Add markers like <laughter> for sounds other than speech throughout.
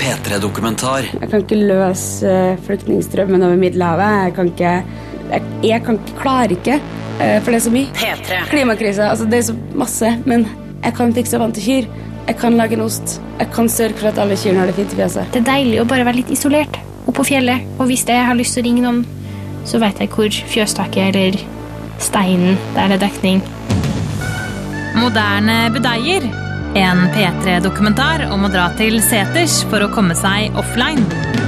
P3-dokumentar. Jeg kan ikke løse eh, flyktningstrømmen over Middelhavet. Jeg kan ikke Jeg, jeg kan ikke, klarer ikke, eh, for det er så mye. P3. Klimakrise, altså det er så masse, men jeg kan fikse vann til kyr. Jeg kan lage en ost. Jeg kan sørge for at alle kyrne har det fint i fjeset. Det er deilig å bare være litt isolert oppe på fjellet. Og hvis jeg har lyst til å ringe noen, så vet jeg hvor fjøstaket eller steinen der det er dekning. Moderne budeier. En P3-dokumentar om å dra til seters for å komme seg offline.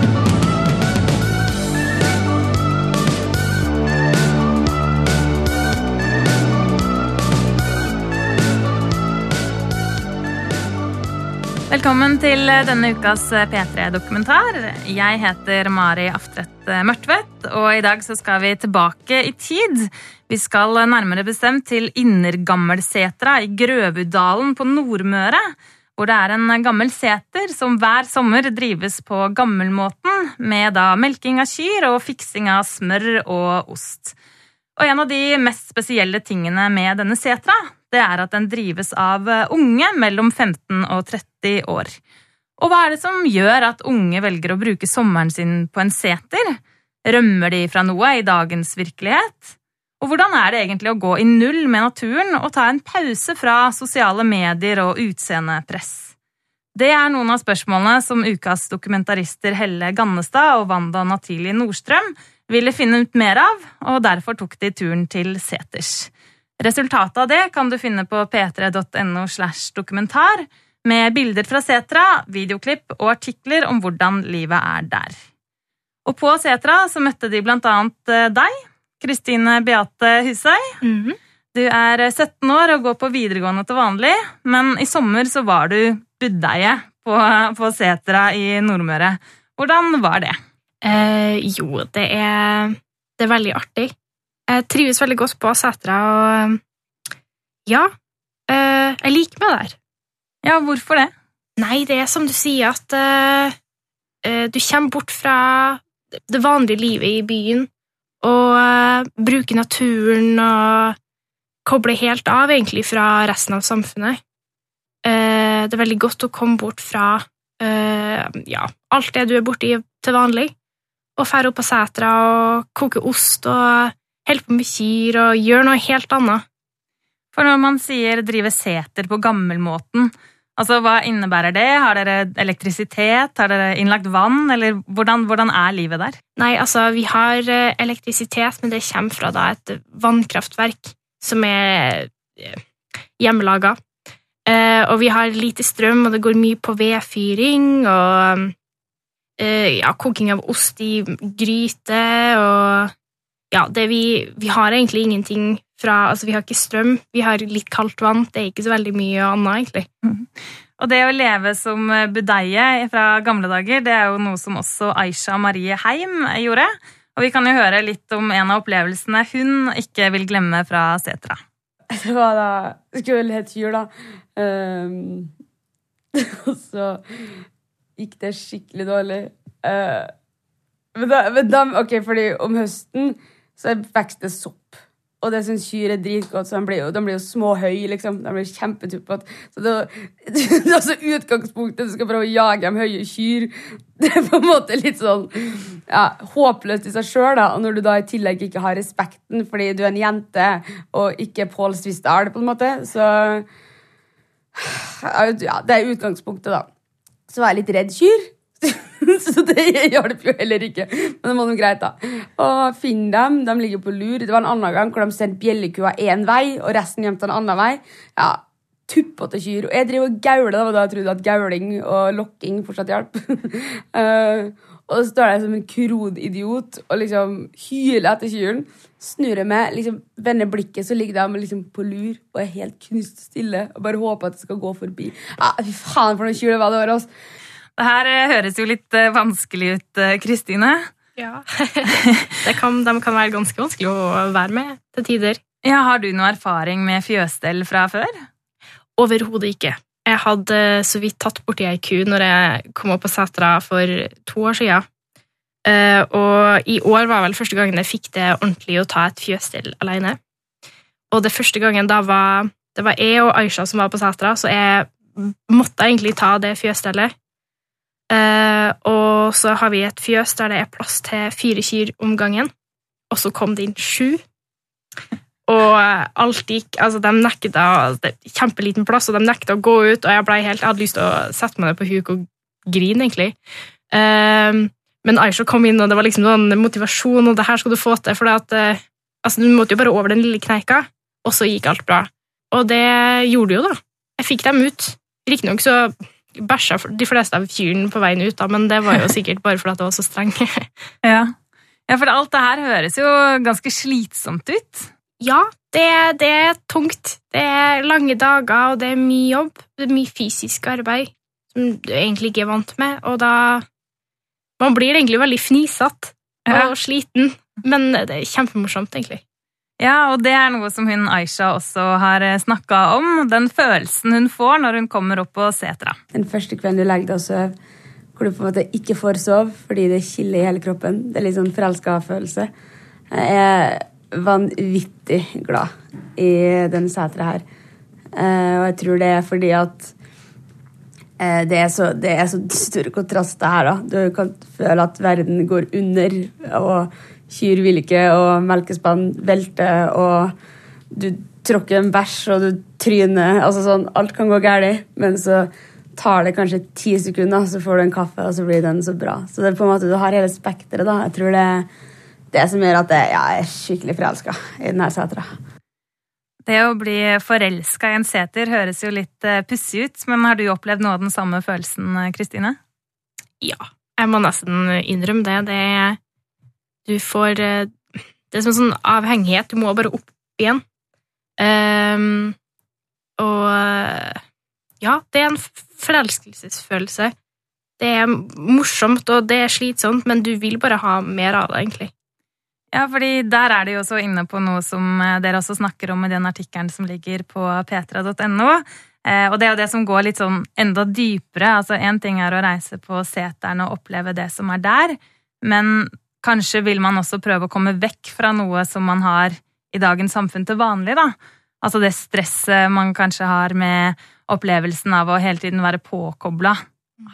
Velkommen til denne ukas P3-dokumentar. Jeg heter Mari Aftvedt Mørtvedt, og i dag så skal vi tilbake i tid. Vi skal nærmere bestemt til Innergammelsetra i Grøvudalen på Nordmøre. Hvor det er en gammel seter som hver sommer drives på gammelmåten, med da melking av kyr og fiksing av smør og ost. Og en av de mest spesielle tingene med denne setra, det er at den drives av unge mellom 15 og 30 år. Og hva er det som gjør at unge velger å bruke sommeren sin på en seter? Rømmer de fra noe i dagens virkelighet? Og hvordan er det egentlig å gå i null med naturen og ta en pause fra sosiale medier og utseendepress? Det er noen av spørsmålene som ukas dokumentarister Helle Gannestad og Wanda Natili Nordstrøm ville finne ut mer av, og derfor tok de turen til seters. Resultatet av det kan du finne på p3.no slash dokumentar, med bilder fra setra, videoklipp og artikler om hvordan livet er der. Og på setra så møtte de blant annet eh, deg, Kristine Beate Husøy. Du er 17 år og går på videregående til vanlig, men i sommer så var du budeie på, på setra i Nordmøre. Hvordan var det? Eh, jo, det er, det er veldig artig. Jeg trives veldig godt på setra, og ja, eh, jeg liker meg der. Ja, hvorfor det? Nei, det er som du sier, at eh, du kommer bort fra det vanlige livet i byen og uh, bruker naturen og kobler helt av egentlig fra resten av samfunnet. Uh, det er veldig godt å komme bort fra ja, alt det du er borti til vanlig, og dra opp på setra og koke ost og holde på med kyr og gjøre noe helt annet. For når man sier drive seter på gammelmåten, altså hva innebærer det? Har dere elektrisitet? Har dere innlagt vann? Eller hvordan, hvordan er livet der? Nei, altså, vi har eh, elektrisitet, men det kommer fra da, et vannkraftverk som er eh, hjemmelaga. Eh, og vi har lite strøm, og det går mye på vedfyring og ja, koking av ost i gryte og ja, det vi, vi har egentlig ingenting fra Altså, vi har ikke strøm, vi har litt kaldt vann. Det er ikke så veldig mye annet, egentlig. Og det å leve som budeie fra gamle dager, det er jo noe som også Aisha Marie Heim gjorde. Og vi kan jo høre litt om en av opplevelsene hun ikke vil glemme fra setra. <laughs> Det var da Det skulle vel hete jul, da. Um, <laughs> og så gikk det skikkelig dårlig. Uh, men da, men da, ok, fordi om høsten så vokser det sopp. Og det syns kyr er dritgodt, så de blir jo, de blir jo liksom. De blir kjempetuppete. Så det, <laughs> det er altså utgangspunktet du skal prøve å jage dem høye kyr. <laughs> Det er på en måte litt sånn ja, håpløst i seg sjøl. Og når du da i tillegg ikke har respekten fordi du er en jente og ikke Pål Svisdal, på en måte, så <sighs> Ja, det er utgangspunktet, da. Så var jeg litt redd kyr. <laughs> så det hjalp jo heller ikke. Men det var noe greit, da. Og finn dem. De ligger på lur. Det var en annen gang hvor de sendte bjellekua én vei, og resten gjemte en annen vei. Ja, Tuppete kyr. Og jeg driver og gauler, det var da jeg trodde at gauling og lokking fortsatt hjalp. uh, <laughs> og så står jeg som en kronidiot og liksom hyler etter kyren. Snur jeg meg, liksom vender blikket, så ligger de liksom på lur og er helt knust stille og bare håper at det skal gå forbi. Ja, fy faen, for noen kyr det var det var, altså. Det her eh, høres jo litt eh, vanskelig ut, eh, Kristine. Ja. <laughs> det kan, de kan være ganske vanskelig å være med til tider. Ja, har du noe erfaring med fjøsstell fra før? Overhodet ikke. Jeg hadde så vidt tatt borti ei ku når jeg kom opp på setra for to år siden. Og i år var vel første gangen jeg fikk det ordentlig å ta et fjøsstell alene. Og det første gangen da var det var jeg og Aisha som var på setra, så jeg måtte egentlig ta det fjøsstellet. Eh, og så har vi et fjøs der det er plass til fire kyr om gangen. Og så kom det inn sju. Og eh, alt gikk Altså, de nekta det Kjempeliten plass, og de nekta å gå ut, og jeg, helt, jeg hadde lyst til å sette meg ned på huk og grine, egentlig. Eh, men Aisha kom inn, og det var liksom noen motivasjon, og det her skal du få til. For at, eh, altså, du måtte jo bare over den lille kneika, og så gikk alt bra. Og det gjorde du jo, da. Jeg fikk dem ut. Riktignok så bæsja de fleste av kyrne på veien ut, da, men det var jo <laughs> sikkert bare fordi det var så streng. <laughs> Ja. ja, for alt det her høres jo ganske slitsomt ut. ja, det, det er tungt. Det er lange dager, og det er mye jobb. Det er mye fysisk arbeid som du egentlig ikke er vant med, og da Man blir egentlig veldig fnisete Ja. og sliten, men det er kjempemorsomt, egentlig. Ja, og det er noe som hun Aisha også har snakka om. Den følelsen hun får når hun kommer opp på setra. Den første kvelden du legger deg og sover, hvor du på en måte ikke får sove fordi det kiler i hele kroppen. Det er litt sånn forelska følelse. Jeg er vanvittig glad i den setra her. Eh, og jeg tror det er fordi at eh, det, er så, det er så store kontraster her, da. Du kan føle at verden går under, og kyr vil ikke, og melkespann velter, og du tråkker en bæsj, og du tryner. Altså sånn, alt kan gå galt, men så tar det kanskje ti sekunder, så får du en kaffe, og så blir den så bra. Så det er på en måte, du har hele spekteret, da. Jeg tror det er det som gjør at jeg, ja, jeg er skikkelig forelska i denne setra. Det å bli forelska i en seter høres jo litt uh, pussig ut, men har du opplevd noe av den samme følelsen, eh, Kristine? Ja, jeg må nesten innrømme det. Det Du får eh, Det er som en sånn avhengighet. Du må bare opp igjen. Um, og eh, ja, det er en forelskelsesfølelse. Det er morsomt, og det er slitsomt, men du vil bare ha mer av det, egentlig. Ja, fordi der er de jo også inne på noe som eh, dere også snakker om i den artikkelen som ligger på petra.no. Og det er jo det som går litt sånn enda dypere. Altså Én ting er å reise på seteren og oppleve det som er der, men kanskje vil man også prøve å komme vekk fra noe som man har i dagens samfunn til vanlig, da. Altså det stresset man kanskje har med opplevelsen av å hele tiden være påkobla.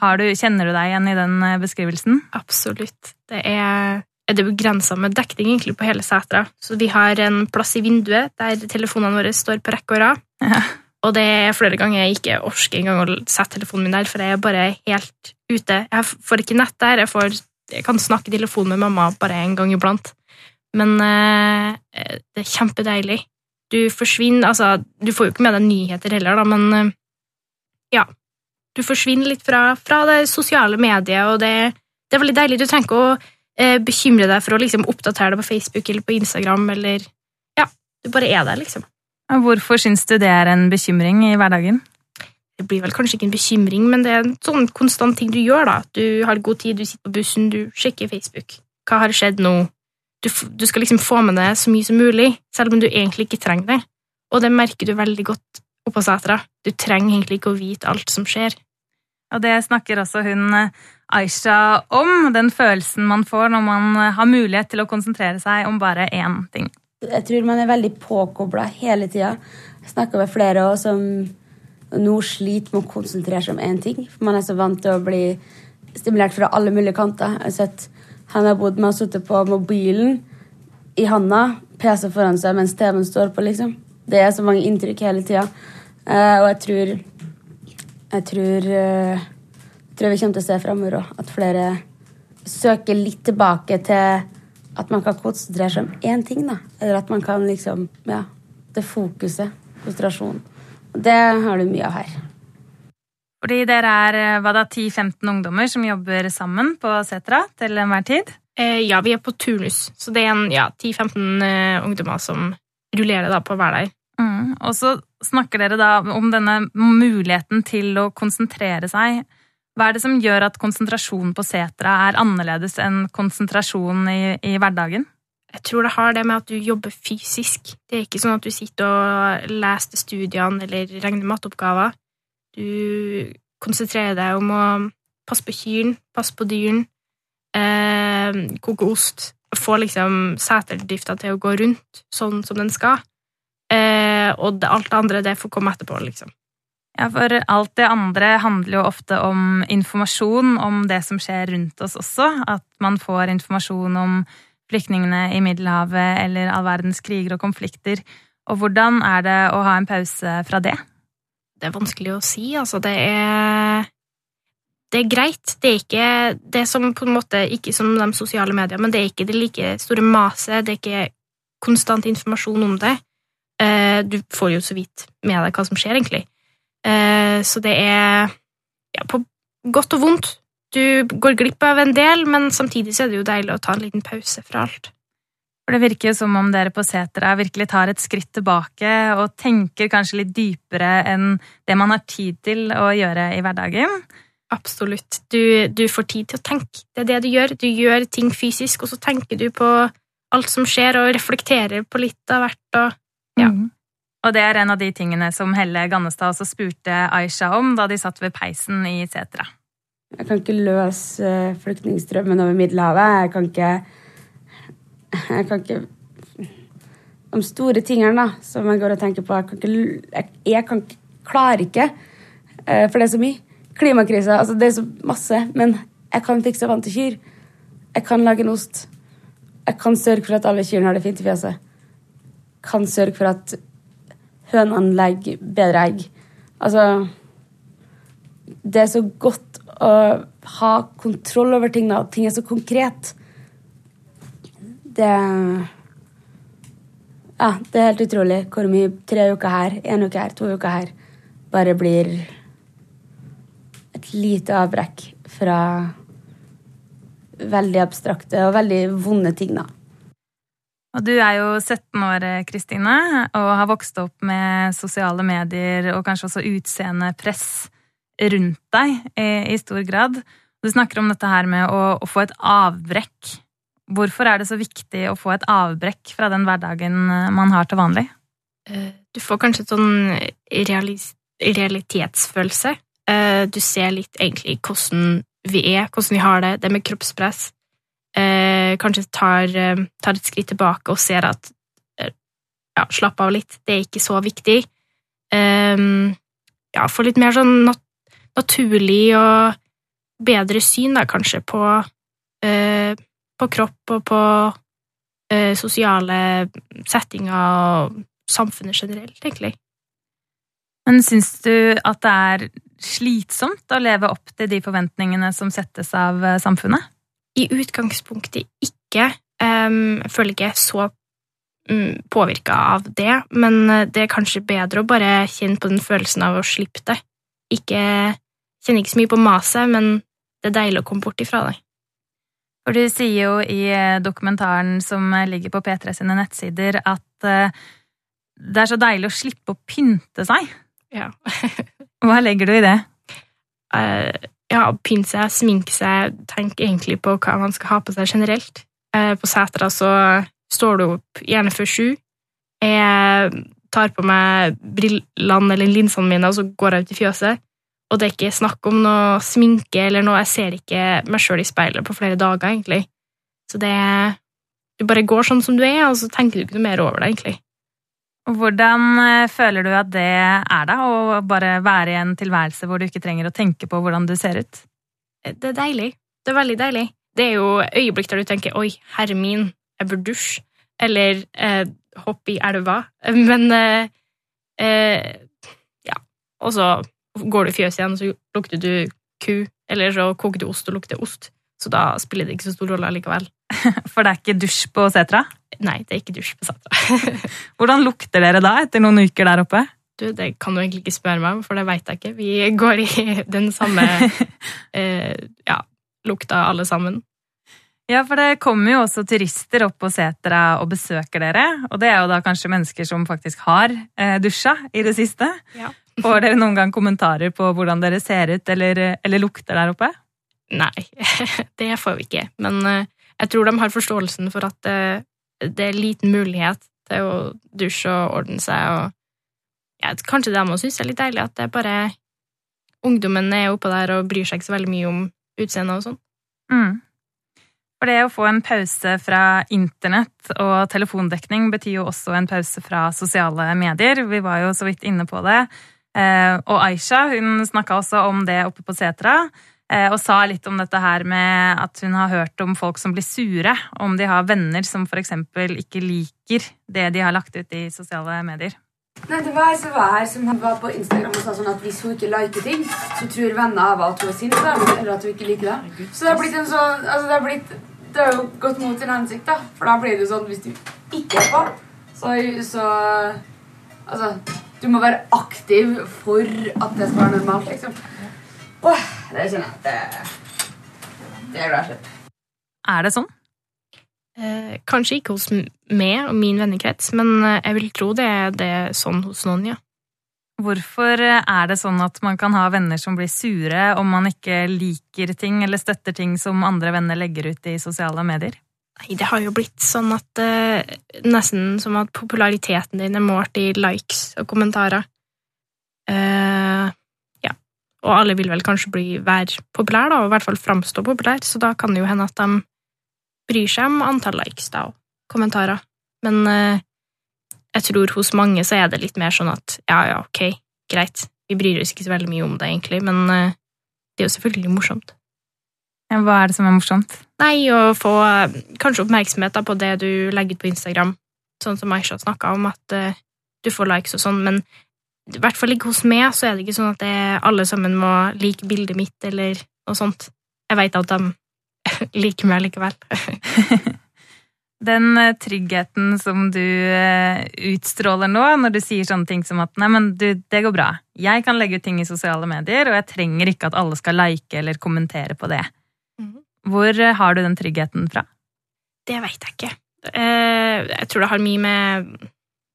Kjenner du deg igjen i den eh, beskrivelsen? Absolutt. Det er, er det begrensa med dekning egentlig på hele setra. Så vi har en plass i vinduet der telefonene våre står på rekke og rad. Ja. Og det er flere ganger jeg ikke orker engang å sette telefonen min der, for jeg er bare helt ute. Jeg får ikke nett der. Jeg, får, jeg kan snakke i telefon med mamma bare en gang iblant. Men eh, det er kjempedeilig. Du forsvinner Altså, du får jo ikke med deg nyheter heller, da, men eh, ja. Du forsvinner litt fra, fra det sosiale mediet, og det, det er veldig deilig. Du trenger ikke å eh, bekymre deg for å liksom, oppdatere deg på Facebook eller på Instagram, eller Ja, du bare er der, liksom. Hvorfor syns du det er en bekymring i hverdagen? Det blir vel kanskje ikke en bekymring, men det er en sånn konstant ting du gjør. da. Du har god tid, du sitter på bussen, du sjekker Facebook. Hva har skjedd nå? Du, du skal liksom få med deg så mye som mulig, selv om du egentlig ikke trenger det. Og det merker du veldig godt oppå setra. Du trenger egentlig ikke å vite alt som skjer. Og det snakker også hun eh, Aisha om, den følelsen man får når man eh, har mulighet til å konsentrere seg om bare én ting. Jeg tror man er veldig påkobla hele tida. Jeg snakka med flere også som nå sliter med å konsentrere seg om én ting. For man er så vant til å bli stimulert fra alle mulige kanter. Jeg har sett Han har bodd med og sittet på mobilen i handa, PC foran seg mens TV-en står på, liksom. Det er så mange inntrykk hele tida. Eh, og jeg tror Jeg tror eh, Jeg tror vi kommer til å se framover òg at flere søker litt tilbake til at man kan konsentrere seg om én ting, da. Eller at man kan liksom Ja. Det fokuset. Konsentrasjon. Det har du mye av her. Fordi dere er eh, hva da, 10-15 ungdommer som jobber sammen på setra til enhver tid. Eh, ja, vi er på turnus, så det er en ja, 10-15 eh, ungdommer som rullerer da på hver der. Mm. Og så snakker dere da om denne muligheten til å konsentrere seg. Hva er det som gjør at konsentrasjon på setra er annerledes enn konsentrasjon i, i hverdagen? Jeg tror det har det med at du jobber fysisk. Det er ikke sånn at du sitter og leser studiene eller regner matteoppgaver. Du konsentrerer deg om å passe på kyrne, passe på dyrene, eh, koke ost, få liksom seterdrifta til å gå rundt sånn som den skal. Eh, og det, alt det andre, det får komme etterpå, liksom. Ja, for alt det andre handler jo ofte om informasjon om det som skjer rundt oss også. At man får informasjon om flyktningene i Middelhavet eller all verdens kriger og konflikter. Og hvordan er det å ha en pause fra det? Det er vanskelig å si, altså. Det er Det er greit. Det er ikke det er som på en måte ikke som de sosiale mediene, men det er ikke det like store maset. Det er ikke konstant informasjon om det. Eh, du får jo så vidt med deg hva som skjer, egentlig. Eh, så det er ja, på godt og vondt. Du går glipp av en del, men samtidig så er det jo deilig å ta en liten pause fra alt. For Det virker jo som om dere på Setra virkelig tar et skritt tilbake og tenker kanskje litt dypere enn det man har tid til å gjøre i hverdagen. Absolutt. Du, du får tid til å tenke. Det er det du gjør. Du gjør ting fysisk, og så tenker du på alt som skjer, og reflekterer på litt av hvert. Og, ja. Mm. Og det er en av de tingene som Helle Gannestad også spurte Aisha om da de satt ved peisen i Setra. Jeg kan ikke løse eh, flyktningstrømmen over Middelhavet. Jeg kan ikke Jeg kan ikke De store tingene da, som jeg går og tenker på Jeg kan ikke, jeg, kan ikke klarer ikke, eh, for det er så mye. Klimakrisa, altså det er så masse. Men jeg kan fikse vann til kyr. Jeg kan lage en ost. Jeg kan sørge for at alle kyrne har det fint i fjeset. Kan sørge for at hønene legger bedre egg. Altså Det er så godt å ha kontroll over ting, da. Ting er så konkret. Det Ja, det er helt utrolig hvor mye tre uker her, én uke her, to uker her bare blir et lite avbrekk fra veldig abstrakte og veldig vonde ting, da. Og du er jo 17 år, Kristine, og har vokst opp med sosiale medier og kanskje også utseendepress rundt deg i, stor grad. Du snakker om dette her med å, få et avbrekk. Hvorfor er det så viktig å få et avbrekk fra den hverdagen man har til vanlig? Eh, du får kanskje en sånn realitetsfølelse. Eh, du ser litt egentlig hvordan vi er, hvordan vi har det, det med kroppspress. Eh, kanskje tar, eh, tar et skritt tilbake og ser at ja, slapp av litt, det er ikke så viktig. Ja, få litt mer sånn nat naturlig og bedre syn, da, kanskje, på, på kropp og på sosiale settinger og samfunnet generelt, egentlig. Men syns du at det er slitsomt å leve opp til de forventningene som settes av eh, samfunnet? I utgangspunktet ikke. Jeg føler ikke så um, påvirka av det, men eh, det er kanskje bedre å bare kjenne på den følelsen av å slippe det. Ikke Kjenner ikke så mye på maset, men det er deilig å komme bort ifra det. For du sier jo i eh, dokumentaren som ligger på P3 sine nettsider, at det er så deilig å slippe å pynte seg. Ja. <laughs> Hva legger du i det? Uh, ja, pynte seg, sminke seg, tenke egentlig på hva man skal ha på seg generelt. Uh, på setra så står du opp gjerne før sju. Jeg tar på meg brillene eller linsene mine, og så går jeg ut i fjøset. Og det er ikke snakk om noe sminke eller noe. Jeg ser ikke meg sjøl i speilet på flere dager, egentlig. Så det Du bare går sånn som du er, og så tenker du ikke noe mer over det, egentlig. Hvordan eh, føler du at det er, da? Å bare være i en tilværelse hvor du ikke trenger å tenke på hvordan du ser ut? Det er deilig. Det er veldig deilig. Det er jo øyeblikk der du tenker 'oi, herre min, jeg bør dusje', eller eh, 'hopp i elva', <laughs> men eh, eh, Ja. Og så går du i fjøset igjen, så lukter du ku, eller så koker du ost og lukter ost. Så da spiller det ikke så stor rolle likevel. <laughs> For det er ikke dusj på setra? Nei, det er ikke dusj på setra. <laughs> Hvordan lukter dere da, etter noen uker der oppe? Du, Det kan du egentlig ikke spørre meg om, for det veit jeg ikke. Vi går i <laughs> den samme eh, ja, lukta alle sammen. Ja, for det kommer jo også turister opp på setra og besøker dere. Og det er jo da kanskje mennesker som faktisk har eh, dusja i det siste. Ja. Får dere noen gang kommentarer på hvordan dere ser ut eller, eller lukter der oppe? Nei, <laughs> det får vi ikke. Men eh, jeg tror de har forståelsen for at det, det er liten mulighet til å dusje og ordne seg. og ja, Kanskje de òg syns det er litt deilig at det er bare ungdommen er oppå der og bryr seg ikke så veldig mye om utseendet og sånn. Mm. For det å få en pause fra internett og telefondekning betyr jo også en pause fra sosiale medier. Vi var jo så vidt inne på det. Eh, og Aisha hun snakka også om det oppe på setra. Eh, og sa litt om dette her med at hun har hørt om folk som blir sure. Om de har venner som f.eks. ikke liker det de har lagt ut i sosiale medier. Nei, Det var ei som var her som var på Instagram og sa sånn at hvis hun ikke liker ting, så tror venner av at hun er sint, eller at hun ikke liker det. Så det har blitt en sånn altså det har blitt det har jo gått mot sin hensikt, da. For da blir det jo sånn hvis du ikke er på, så, så Altså, du må være aktiv for at det skal være normalt, liksom. Åh, det kjenner jeg at det, det er glad jeg. Er det sånn? Eh, kanskje ikke hos meg og min vennekrets, men eh, jeg vil tro det det er sånn hos noen, ja. Hvorfor er det sånn at man kan ha venner som blir sure om man ikke liker ting eller støtter ting som andre venner legger ut i sosiale medier? Nei, det har jo blitt sånn at eh, Nesten som at populariteten din er målt i likes og kommentarer. Eh, ja. Og alle vil vel kanskje bli, være populær, da, og i hvert fall framstå populær, så da kan det jo hende at de bryr seg om antall likes da, og kommentarer. Men eh, jeg tror hos mange så er det litt mer sånn at ja, ja, ok, greit, vi bryr oss ikke så veldig mye om det, egentlig, men eh, det er jo selvfølgelig morsomt. Ja, Hva er det som er morsomt? Nei, å få eh, kanskje oppmerksomhet på det du legger ut på Instagram, sånn som Aisha snakka om, at eh, du får likes og sånn, men i hvert fall ikke hos meg, så er det ikke sånn at det alle sammen må like bildet mitt, eller noe sånt. Jeg veit at de <laughs> liker meg likevel. <laughs> <laughs> Den eh, tryggheten som du utstråler nå når du sier sånne ting som at nei, men du, det går bra. Jeg kan legge ut ting i sosiale medier, og jeg trenger ikke at alle skal like eller kommentere på det. Mhm. Hvor eh, har du den tryggheten fra? Det veit jeg ikke. Eh, Jeg tror det har mye med,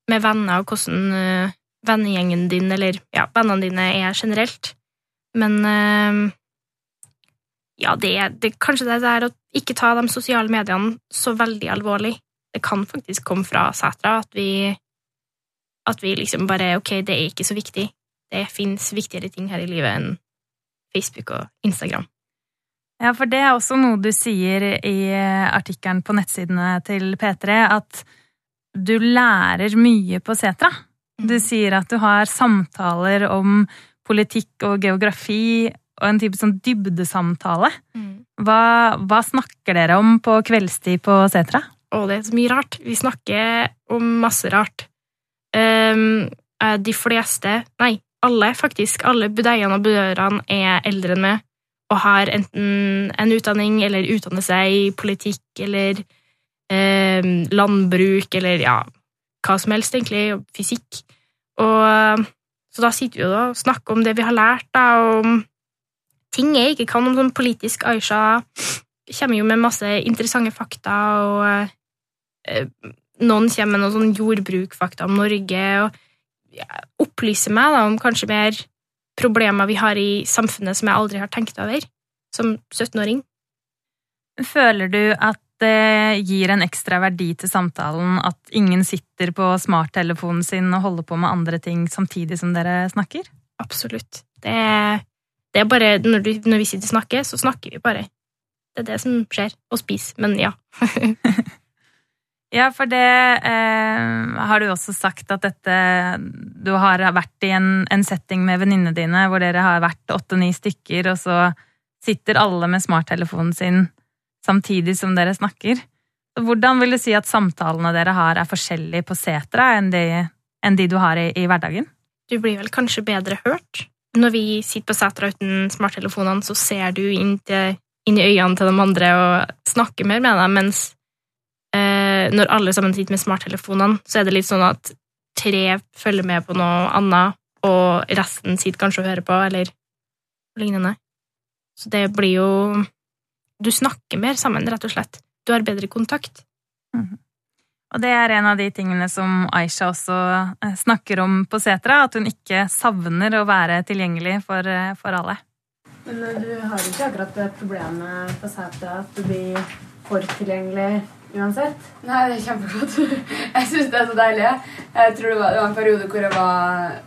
med venner og hvordan eh, vennegjengen din, eller ja, vennene dine er generelt. Men ja, det er det, kanskje det der å ikke ta de sosiale mediene så veldig alvorlig. Det kan faktisk komme fra setra at vi at vi liksom bare Ok, det er ikke så viktig. Det fins viktigere ting her i livet enn Facebook og Instagram. Ja, for det er også noe du sier i eh, artikkelen på nettsidene til P3, at du lærer mye på Setra. Du sier at du har samtaler om politikk og geografi og en type sånn dybdesamtale. Hva, hva snakker dere om på kveldstid på Setra? Å, det er så mye rart. Vi snakker om masse rart. Eh, de fleste, nei, alle faktisk, alle budeiene og budørene er eldre enn meg og har enten en utdanning eller utdanner seg i politikk eller eh, landbruk eller ja, hva som helst, egentlig, og fysikk. Og så da sitter vi jo og snakker om det vi har lært, da, om ting jeg ikke kan om sånn politisk. Aisha kommer jo med masse interessante fakta, og eh, noen kommer med noen sånn jordbrukfakta om Norge, og ja, opplyser meg da, om kanskje mer problemer vi har i samfunnet som jeg aldri har tenkt over, som 17-åring. Føler du at det gir en ekstra verdi til samtalen at ingen sitter på smarttelefonen sin og holder på med andre ting samtidig som dere snakker? Absolutt. Det det er bare når, du, når vi sitter og snakker, så snakker vi bare. Det er det som skjer. Og spiser. Men ja. <laughs> Ja, for det eh, har du også sagt at dette Du har vært i en, en setting med venninnene dine hvor dere har vært åtte-ni stykker, og så sitter alle med smarttelefonen sin samtidig som dere snakker. Hvordan vil du si at samtalene dere har, er forskjellige på setra enn de, enn de du har i, i hverdagen? Du blir vel kanskje bedre hørt. Når vi sitter på setra uten smarttelefonene, så ser du inn, til, inn i øynene til de andre og snakker mer med dem, mens eh, når alle sammen sitter med smarttelefonene, så er det litt sånn at tre følger med på noe annet, og resten sitter kanskje og hører på, eller lignende. Så det blir jo Du snakker mer sammen, rett og slett. Du har bedre kontakt. Og det er en av de tingene som Aisha også eh, snakker om på setra, at hun ikke savner å være tilgjengelig for, eh, for alle. Men eh, du har ikke akkurat det problemet på setra at du blir for tilgjengelig uansett? Nei, det er kjempegodt. <laughs> Jeg syns det er så deilig. Jeg tror det var, det var en periode hvor jeg var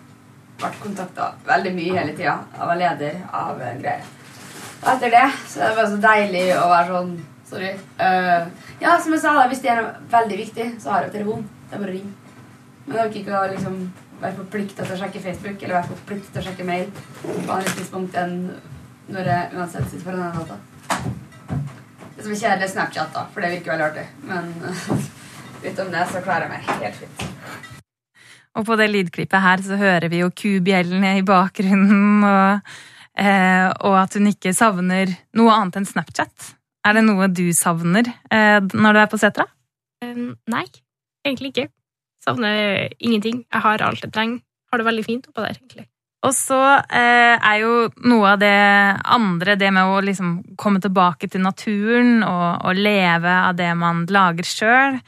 ble kontakta veldig mye hele tida. Jeg var leder av greier. Etter det så er det bare så deilig å være sånn Sorry. Uh, ja, som jeg sa, hvis det er veldig viktig, så har jeg telefon. Det er bare å ringe. Men jeg orker ikke å liksom være forplikta til å sjekke Facebook eller være forplikta til å sjekke mail på andre tidspunkt enn når jeg uansett sitter foran denne data. Det som er kjedelig, er Snapchat, da, for det virker veldig artig. Men <laughs> utenom det så klarer jeg meg helt fint. Og på det lydklippet her så hører vi jo kubjellene i bakgrunnen, og, eh, og at hun ikke savner noe annet enn Snapchat. Er det noe du savner eh, når du er på setra? Um, nei, egentlig ikke. Savner ingenting. Jeg har alt jeg trenger. Har det veldig fint oppå der, egentlig. Og så eh, er jo noe av det andre det med å liksom komme tilbake til naturen og, og leve av det man lager sjøl.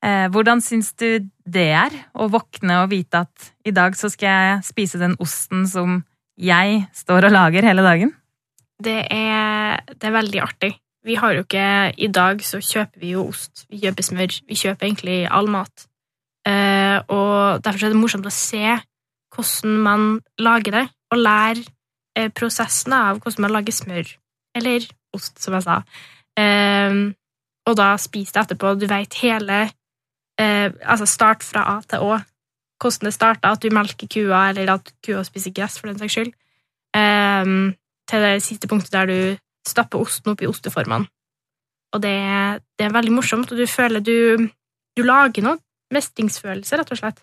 Eh, hvordan syns du det er å våkne og vite at i dag så skal jeg spise den osten som jeg står og lager hele dagen? Det er, det er veldig artig. Vi har jo ikke I dag så kjøper vi jo ost, vi kjøper smør, vi kjøper egentlig all mat. Eh, og derfor er det morsomt å se hvordan man lager det, og lære eh, prosessen av hvordan man lager smør. Eller ost, som jeg sa. Eh, og da spise det etterpå. Du vet hele eh, Altså start fra A til Å. Hvordan det starta, at du melker kua, eller at kua spiser gress, for den saks skyld. Eh, til det siste punktet der du stapper osten opp i osteformene. Og det, det er veldig morsomt, og du føler du, du lager noe. Mestringsfølelse, rett og slett.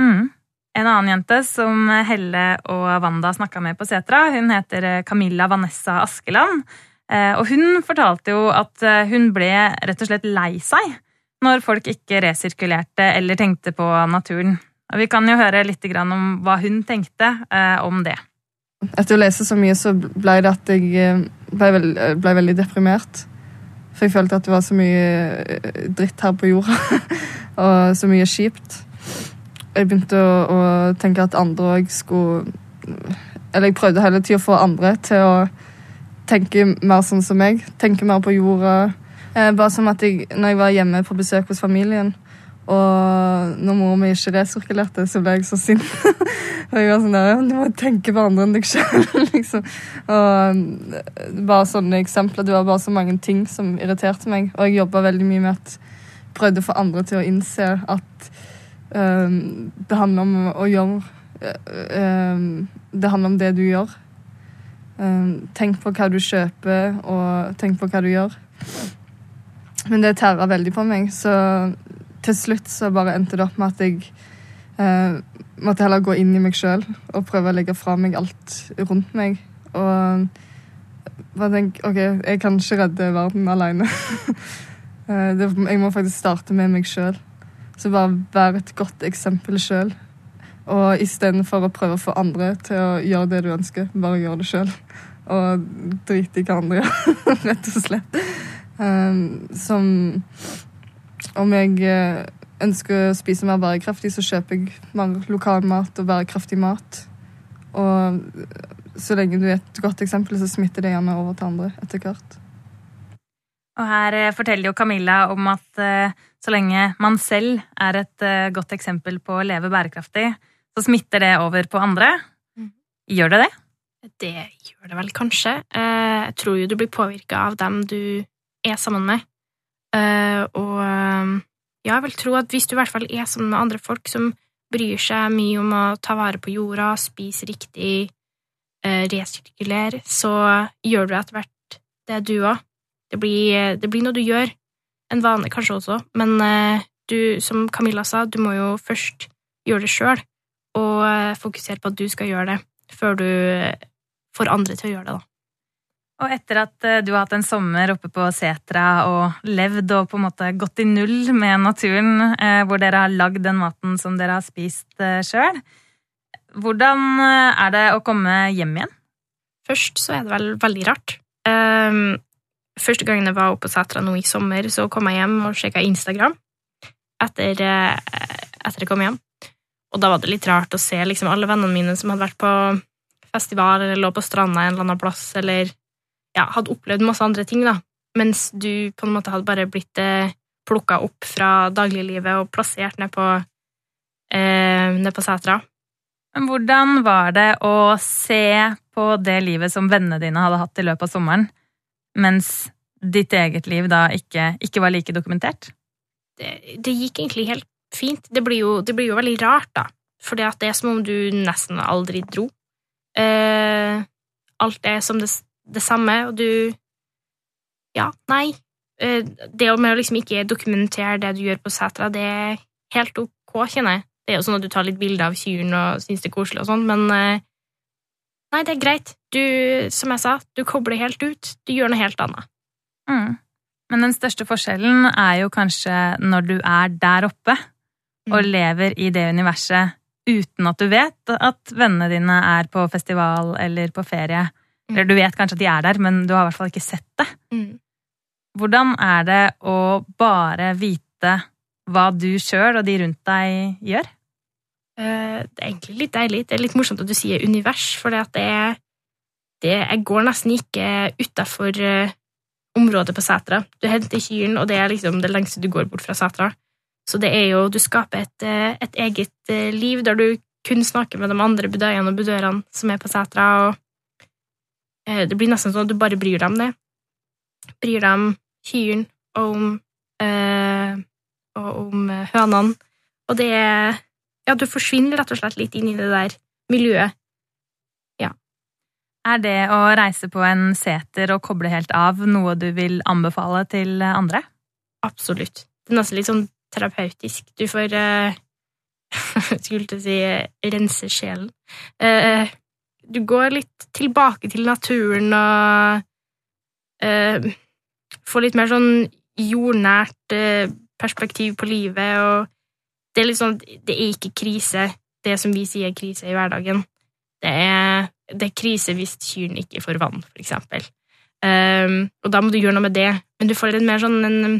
Mm. En annen jente som Helle og Wanda snakka med på Setra, hun heter Camilla Vanessa Askeland. Eh, og hun fortalte jo at eh, hun ble rett og slett lei seg når folk ikke resirkulerte eller tenkte på naturen. Og vi kan jo høre litt om hva hun tenkte eh, om det. Etter å lese så mye så ble det at jeg ble, ble veldig deprimert. For jeg følte at det var så mye dritt her på jorda. <laughs> og så mye kjipt. Jeg begynte å, å tenke at andre òg skulle Eller jeg prøvde hele tida å få andre til å tenke mer sånn som meg. Tenke mer på jorda. Eh, bare som at jeg, når jeg var hjemme på besøk hos familien, og når mor mi ikke resirkulerte, så ble jeg så sint. <laughs> og jeg var sånn der Du må tenke på andre enn deg sjøl, <laughs> liksom. Og bare sånne eksempler. Det var bare så mange ting som irriterte meg. Og jeg jobba veldig mye med at prøvde å få andre til å innse at det handler om å gjøre um, Det handler om det du gjør. Um, tenk på hva du kjøper, og tenk på hva du gjør. Men det tæra veldig på meg, så til slutt så bare endte det opp med at jeg eh, måtte heller gå inn i meg sjøl og prøve å legge fra meg alt rundt meg. Og bare tenk OK, jeg kan ikke redde verden aleine. <laughs> Jeg må faktisk starte med meg sjøl. Så bare vær et godt eksempel sjøl. Og istedenfor å prøve å få andre til å gjøre det du ønsker, bare gjør det sjøl. Og drit i hva andre gjør, <laughs> rett og slett. Um, som Om jeg ønsker å spise mer bærekraftig, så kjøper jeg mer lokal mat og bærekraftig mat. Og så lenge du er et godt eksempel, så smitter det gjerne over til andre etter hvert. Og her eh, forteller jo Camilla om at eh, så lenge man selv er et eh, godt eksempel på å leve bærekraftig, så smitter det over på andre. Mm. Gjør det det? Det gjør det vel kanskje. Jeg tror jo du blir påvirka av dem du er sammen med. Og jeg vil tro at hvis du i hvert fall er sammen med andre folk som bryr seg mye om å ta vare på jorda, spise riktig, resirkulere, så gjør du etter hvert det du òg. Det blir, det blir, noe du gjør. En vane kanskje også, men uh, du, som Camilla sa, du må jo først gjøre det sjøl, og uh, fokusere på at du skal gjøre det, før du får andre til å gjøre det, da. Og etter at eh, du har hatt en sommer oppe på setra og levd og på en måte gått i null med naturen, hvor dere har lagd den maten som dere har spist sjøl, hvordan er det å komme hjem igjen? Først så er det vel veldig rart. Um, Første gangen jeg var oppe på Sætra nå i sommer, så kom jeg hjem og sjekka Instagram etter, eh, etter jeg kom hjem. Og da var det litt rart å se liksom, alle vennene mine som hadde vært på festival eller lå på stranda en eller annen plass, eller ja, hadde opplevd masse andre ting, da, mens du på en måte hadde bare blitt eh, plukka opp fra dagliglivet og plassert ned på, eh, ned på setra. Men hvordan var det å se på det livet som vennene dine hadde hatt i løpet av sommeren? Mens ditt eget liv da ikke, ikke var like dokumentert? Det, det, gikk egentlig helt fint. Det blir, jo, det blir, jo, veldig rart, da. fordi det er som om du nesten aldri dro. Eh, alt er som det, det samme, og du Ja, nei. Eh, det med å liksom ikke dokumentere det du gjør på setra, det er helt ok, kjenner jeg. Det er jo sånn at du tar litt bilder av kyrne og syns det er koselig og sånn, men eh, Nei, det er greit. Du, som jeg sa, du kobler helt ut. Du gjør noe helt annet. Mm. Men den største forskjellen er jo kanskje når du er der oppe og Mm. lever i det universet uten at du vet at vennene dine er på festival eller på ferie. Mm. Eller du vet kanskje at de er der, men du har i hvert fall ikke sett det. Mm. Hvordan er det å bare vite hva du sjøl og de rundt deg gjør? Eh, Det er egentlig litt deilig. Det er litt morsomt at du sier univers, for det, er- det Jeg går nesten ikke utafor området på setra. Du henter kyrne, og det er liksom det lengste du går bort fra setra. Så det er jo Du skaper et, eh, et eget eh, liv der du kun snakker med de andre budøyene og budørene som er på setra, og eh, det blir nesten sånn at du bare bryr deg om det. Bryr deg om kyrne og om eh, og om eh, hønene. Og det ja, du forsvinner rett og slett litt inn i det der miljøet. Er det å reise på en seter og koble helt av noe du vil anbefale til andre? Absolutt. Det er nesten litt sånn terapeutisk. Du får uh, <laughs> Skulle til å si rense sjelen. Uh, du går litt tilbake til naturen og uh, får litt mer sånn jordnært perspektiv på livet, og det er litt sånn Det er ikke krise, det som vi sier krise i hverdagen. Det er, det er krise hvis kyrne ikke får vann, eksempel. Um, og da må du gjøre noe med det, men du får en mer sånn en um,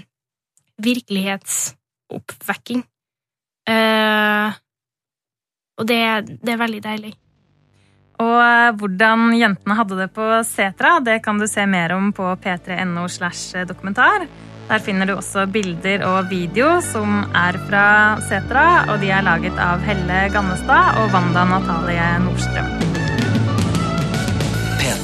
virkelighetsoppvekking. Uh, og det, det er veldig deilig. Og eh, hvordan jentene hadde det på setra, det kan du se mer om på p3.no slash dokumentar. Der finner du også bilder og video som er fra setra, og de er laget av Helle Gannestad og Wanda Natalie Nordstrøm.